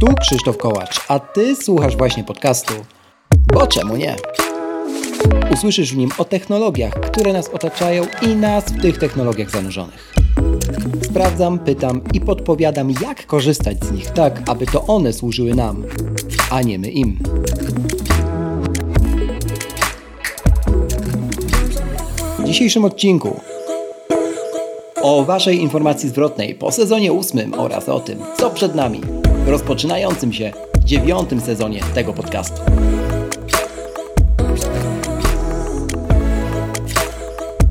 Tu Krzysztof Kołacz, a Ty słuchasz właśnie podcastu. Bo czemu nie? Usłyszysz w nim o technologiach, które nas otaczają i nas w tych technologiach zanurzonych. Sprawdzam, pytam i podpowiadam, jak korzystać z nich tak, aby to one służyły nam, a nie my im. W dzisiejszym odcinku o Waszej informacji zwrotnej po sezonie ósmym oraz o tym, co przed nami rozpoczynającym się dziewiątym sezonie tego podcastu.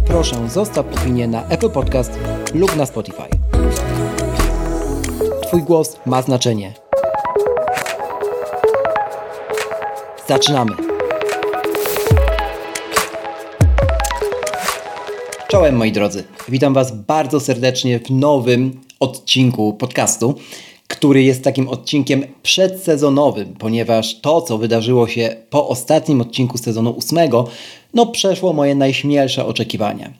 Proszę, zostaw opinię na Apple Podcast lub na Spotify. Twój głos ma znaczenie. Zaczynamy! Czołem moi drodzy, witam Was bardzo serdecznie w nowym odcinku podcastu, który jest takim odcinkiem przedsezonowym, ponieważ to, co wydarzyło się po ostatnim odcinku sezonu ósmego, no przeszło moje najśmielsze oczekiwania.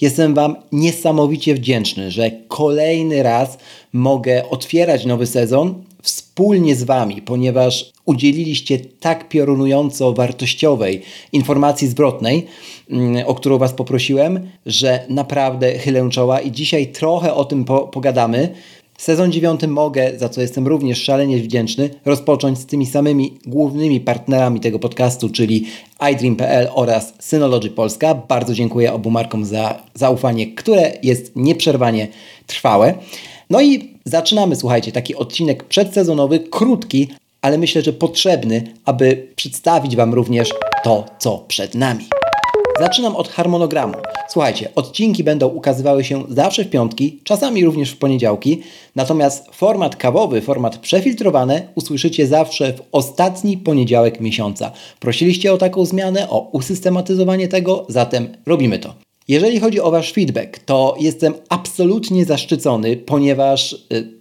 Jestem Wam niesamowicie wdzięczny, że kolejny raz mogę otwierać nowy sezon wspólnie z Wami, ponieważ udzieliliście tak piorunująco wartościowej informacji zwrotnej, mm, o którą Was poprosiłem, że naprawdę chylę czoła i dzisiaj trochę o tym po pogadamy. Sezon dziewiąty mogę, za co jestem również szalenie wdzięczny, rozpocząć z tymi samymi głównymi partnerami tego podcastu, czyli iDream.pl oraz Synology Polska. Bardzo dziękuję obu markom za zaufanie, które jest nieprzerwanie trwałe. No i zaczynamy, słuchajcie, taki odcinek przedsezonowy, krótki, ale myślę, że potrzebny, aby przedstawić Wam również to, co przed nami. Zaczynam od harmonogramu. Słuchajcie, odcinki będą ukazywały się zawsze w piątki, czasami również w poniedziałki, natomiast format kawowy, format przefiltrowany usłyszycie zawsze w ostatni poniedziałek miesiąca. Prosiliście o taką zmianę, o usystematyzowanie tego, zatem robimy to. Jeżeli chodzi o Wasz feedback, to jestem absolutnie zaszczycony, ponieważ y,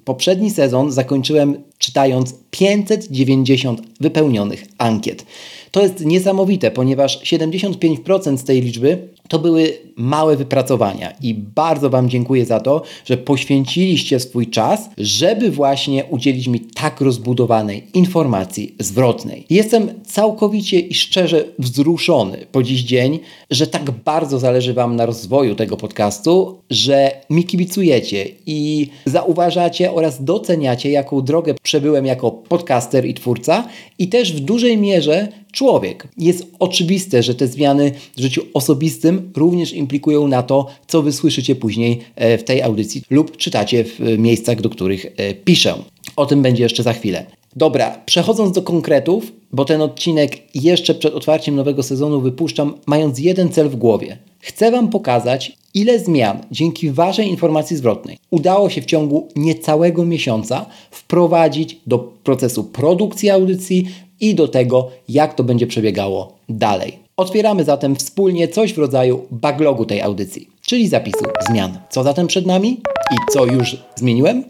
poprzedni sezon zakończyłem czytając 590 wypełnionych ankiet. To jest niesamowite, ponieważ 75% z tej liczby to były małe wypracowania i bardzo Wam dziękuję za to, że poświęciliście swój czas, żeby właśnie udzielić mi tak rozbudowanej informacji zwrotnej. Jestem całkowicie i szczerze wzruszony po dziś dzień, że tak bardzo zależy Wam na rozwoju tego podcastu, że mi kibicujecie i zauważacie oraz doceniacie, jaką drogę przebyłem jako podcaster i twórca i też w dużej mierze człowiek. Jest oczywiste, że te zmiany w życiu osobistym również implikują na to, co wy słyszycie później e, w tej audycji lub czytacie w e, miejscach, do których e, piszę. O tym będzie jeszcze za chwilę. Dobra, przechodząc do konkretów, bo ten odcinek jeszcze przed otwarciem nowego sezonu wypuszczam, mając jeden cel w głowie. Chcę Wam pokazać, ile zmian dzięki Waszej informacji zwrotnej udało się w ciągu niecałego miesiąca wprowadzić do procesu produkcji audycji i do tego, jak to będzie przebiegało dalej. Otwieramy zatem wspólnie coś w rodzaju backlogu tej audycji, czyli zapisu zmian. Co zatem przed nami i co już zmieniłem?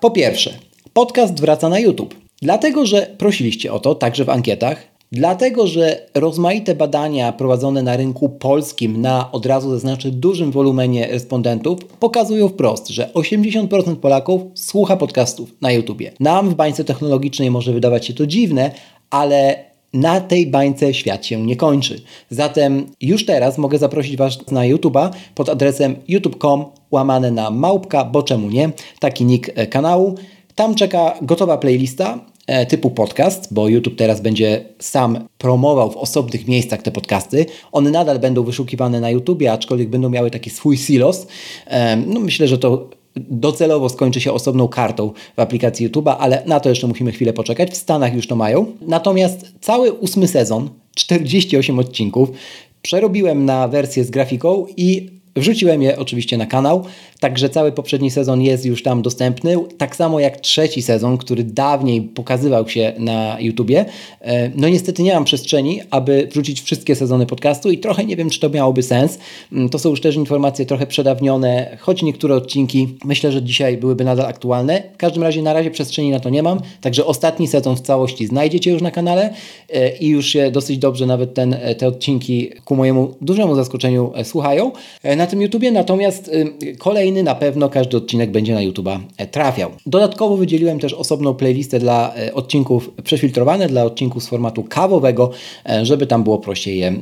Po pierwsze, podcast wraca na YouTube. Dlatego, że prosiliście o to także w ankietach, dlatego, że rozmaite badania prowadzone na rynku polskim na od razu zaznaczę dużym wolumenie respondentów pokazują wprost, że 80% Polaków słucha podcastów na YouTubie. Nam w bańce technologicznej może wydawać się to dziwne, ale na tej bańce świat się nie kończy. Zatem już teraz mogę zaprosić Was na YouTube'a pod adresem youtube.com łamane na małpka, bo czemu nie, taki nick e, kanału. Tam czeka gotowa playlista e, typu podcast, bo YouTube teraz będzie sam promował w osobnych miejscach te podcasty. One nadal będą wyszukiwane na YouTubie, aczkolwiek będą miały taki swój silos. E, no myślę, że to docelowo skończy się osobną kartą w aplikacji YouTube'a, ale na to jeszcze musimy chwilę poczekać. W Stanach już to mają. Natomiast cały ósmy sezon, 48 odcinków, przerobiłem na wersję z grafiką i wrzuciłem je oczywiście na kanał. Także cały poprzedni sezon jest już tam dostępny, tak samo jak trzeci sezon, który dawniej pokazywał się na YouTubie. E, no niestety nie mam przestrzeni, aby wrzucić wszystkie sezony podcastu i trochę nie wiem, czy to miałoby sens. Mm, to są już też informacje trochę przedawnione, choć niektóre odcinki myślę, że dzisiaj byłyby nadal aktualne. W każdym razie na razie przestrzeni na to nie mam, także ostatni sezon w całości znajdziecie już na kanale e, i już się dosyć dobrze nawet ten, te odcinki ku mojemu dużemu zaskoczeniu e, słuchają. na tym YouTubie, natomiast kolejny na pewno każdy odcinek będzie na YouTube'a e, trafiał. Dodatkowo wydzieliłem też osobną playlistę dla e, odcinków przefiltrowane, dla odcinków z formatu kawowego, e, żeby tam było prościej je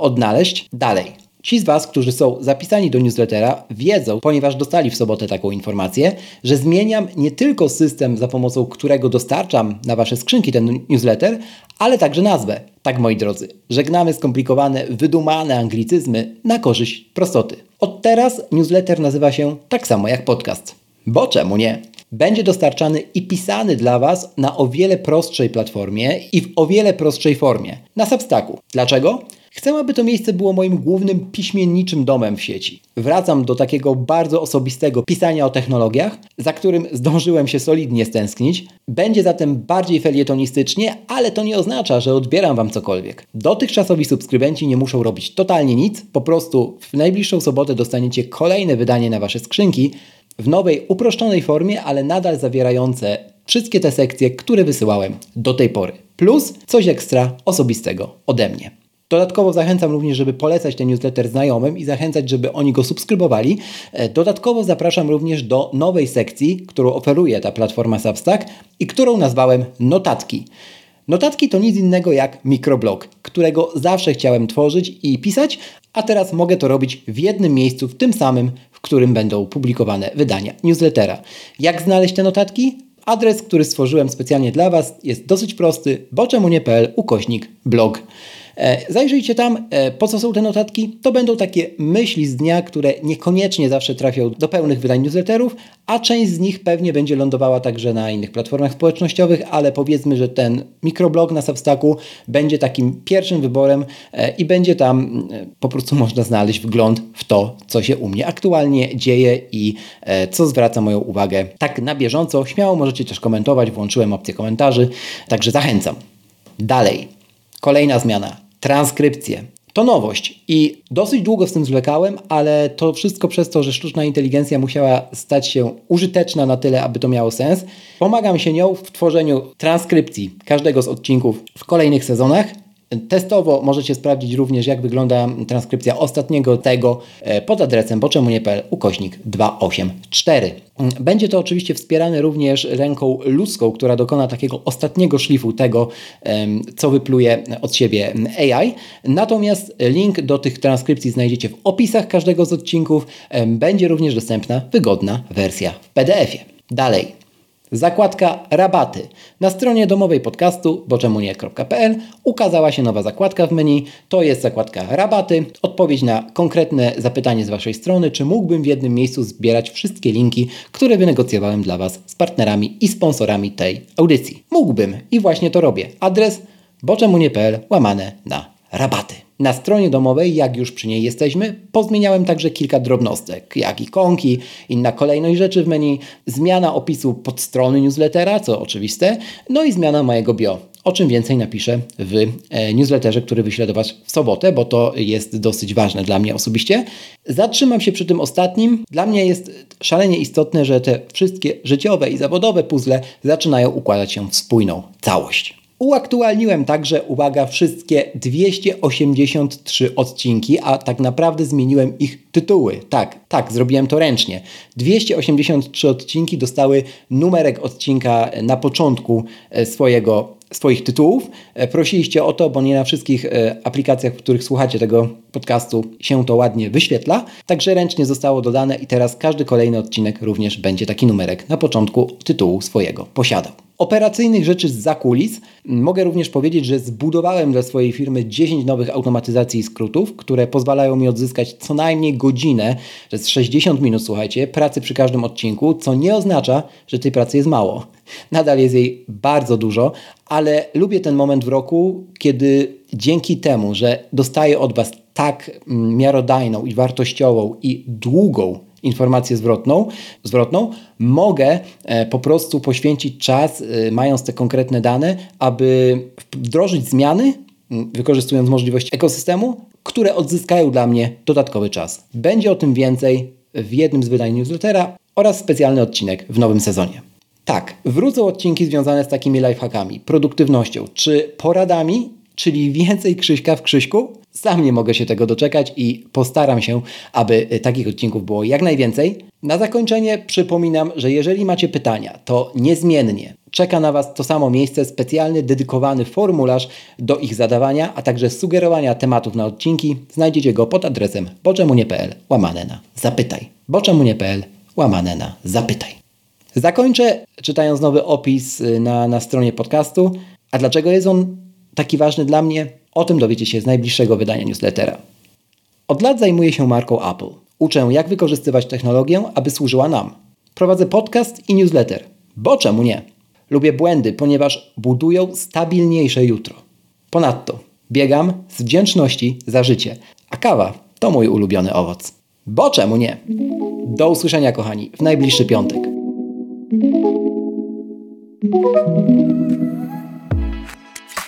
odnaleźć. Dalej. Ci z Was, którzy są zapisani do newslettera, wiedzą, ponieważ dostali w sobotę taką informację, że zmieniam nie tylko system, za pomocą którego dostarczam na Wasze skrzynki ten newsletter, ale także nazwę. Tak, moi drodzy, żegnamy skomplikowane, wydumane anglicyzmy na korzyść prostoty. Od teraz newsletter nazywa się tak samo jak podcast. Bo czemu nie? Będzie dostarczany i pisany dla Was na o wiele prostszej platformie i w o wiele prostszej formie na Substacku. Dlaczego? Chcę, aby to miejsce było moim głównym piśmienniczym domem w sieci. Wracam do takiego bardzo osobistego pisania o technologiach, za którym zdążyłem się solidnie stęsknić. Będzie zatem bardziej felietonistycznie, ale to nie oznacza, że odbieram Wam cokolwiek. Dotychczasowi subskrybenci nie muszą robić totalnie nic, po prostu w najbliższą sobotę dostaniecie kolejne wydanie na Wasze skrzynki w nowej, uproszczonej formie, ale nadal zawierające wszystkie te sekcje, które wysyłałem do tej pory. Plus coś ekstra osobistego ode mnie. Dodatkowo zachęcam również, żeby polecać ten newsletter znajomym i zachęcać, żeby oni go subskrybowali. E, dodatkowo zapraszam również do nowej sekcji, którą oferuje ta platforma Substack i którą nazwałem Notatki. Notatki to nic innego jak mikroblog, którego zawsze chciałem tworzyć i pisać, a teraz mogę to robić w jednym miejscu, w tym samym, w którym będą publikowane wydania newslettera. Jak znaleźć te notatki? Adres, który stworzyłem specjalnie dla Was jest dosyć prosty, boczemunie.pl ukośnik blog. E, zajrzyjcie tam, e, po co są te notatki. To będą takie myśli z dnia, które niekoniecznie zawsze trafią do pełnych wydań newsletterów, a część z nich pewnie będzie lądowała także na innych platformach społecznościowych, ale powiedzmy, że ten mikroblog na Substacku będzie takim pierwszym wyborem e, i będzie tam po prostu można znaleźć wgląd w to, co się u mnie aktualnie dzieje i co zwraca moją uwagę tak na bieżąco. Śmiało możecie też komentować, włączyłem opcję komentarzy, także zachęcam. Dalej. Kolejna zmiana transkrypcję. To nowość i dosyć długo z tym zwlekałem, ale to wszystko przez to, że sztuczna inteligencja musiała stać się użyteczna na tyle, aby to miało sens. Pomagam się nią w tworzeniu transkrypcji każdego z odcinków w kolejnych sezonach. Testowo możecie sprawdzić również, jak wygląda transkrypcja ostatniego tego e, pod adresem boczemunie.pl ukośnik 284. Będzie to oczywiście wspierane również ręką ludzką, która dokona takiego ostatniego szlifu tego, co wypluje od siebie AI. Natomiast link do tych transkrypcji znajdziecie w opisach każdego z odcinków. Będzie również dostępna wygodna wersja w PDF-ie. Dalej, Zakładka rabaty. Na stronie domowej podcastu boczemunie.pl ukazała się nowa zakładka w menu. To jest zakładka rabaty. Odpowiedź na konkretne zapytanie z Waszej strony, czy mógłbym w jednym miejscu zbierać wszystkie linki, które wynegocjowałem dla Was z partnerami i sponsorami tej audycji. Mógłbym i właśnie to robię. Adres boczemunie.pl łamane na rabaty. Na stronie domowej, jak już przy niej jesteśmy, pozmieniałem także kilka drobnostek, jak ikonki, inna kolejność rzeczy w menu, zmiana opisu podstrony newslettera, co oczywiste, no i zmiana mojego bio. O czym więcej napiszę w e, newsletterze, który wyślę do Was w sobotę, bo to jest dosyć ważne dla mnie osobiście. Zatrzymam się przy tym ostatnim. Dla mnie jest szalenie istotne, że te wszystkie życiowe i zawodowe puzzle zaczynają układać się w spójną całość. Uaktualniłem także, uwaga, wszystkie 283 odcinki, a tak naprawdę zmieniłem ich tytuły. Tak, tak, zrobiłem to ręcznie. 283 odcinki dostały numerek odcinka na początku e, swojego swoich tytułów. E, prosiliście o to, bo nie na wszystkich e, aplikacjach, w których słuchacie tego podcastu się to ładnie wyświetla. Także ręcznie zostało dodane i teraz każdy kolejny odcinek również będzie taki numerek na początku tytułu swojego posiadał operacyjnych rzeczy z zakulis mogę również powiedzieć, że zbudowałem dla swojej firmy 10 nowych automatyzacji i skrótów, które pozwalają mi odzyskać co najmniej godzinę, to jest 60 minut, słuchajcie, pracy przy każdym odcinku, co nie oznacza, że tej pracy jest mało. Nadal jest jej bardzo dużo, ale lubię ten moment w roku, kiedy dzięki temu, że dostaję od Was tak mm, miarodajną i wartościową i długą informację zwrotną, zwrotną mogę e, po prostu poświęcić czas, e, mając te konkretne dane, aby wdrożyć zmiany, wykorzystując możliwości ekosystemu, które odzyskają dla mnie dodatkowy czas. Będzie o tym więcej w jednym z wydań newslettera oraz specjalny odcinek w nowym sezonie. Tak, wrócą odcinki związane z takimi lifehackami, produktywnością czy poradami czyli więcej Krzyśka w Krzyśku? Sam nie mogę się tego doczekać i postaram się, aby y, takich odcinków było jak najwięcej. Na zakończenie przypominam, że jeżeli macie pytania, to niezmiennie czeka na Was to samo miejsce, specjalny, dedykowany formularz do ich zadawania, a także sugerowania tematów na odcinki. Znajdziecie go pod adresem boczemunie.pl łamane na zapytaj. boczemunie.pl łamane na zapytaj. Zakończę czytając nowy opis y, na, na stronie podcastu. A dlaczego jest on taki ważny dla mnie? O tym dowiecie się z najbliższego wydania newslettera. Od lat zajmuję się marką Apple. Uczę, jak wykorzystywać technologię, aby służyła nam. Prowadzę podcast i newsletter. Bo czemu nie? Lubię błędy, ponieważ budują stabilniejsze jutro. Ponadto biegam z wdzięczności za życie, a kawa to mój ulubiony owoc. Bo czemu nie? Do usłyszenia, kochani, w najbliższy piątek.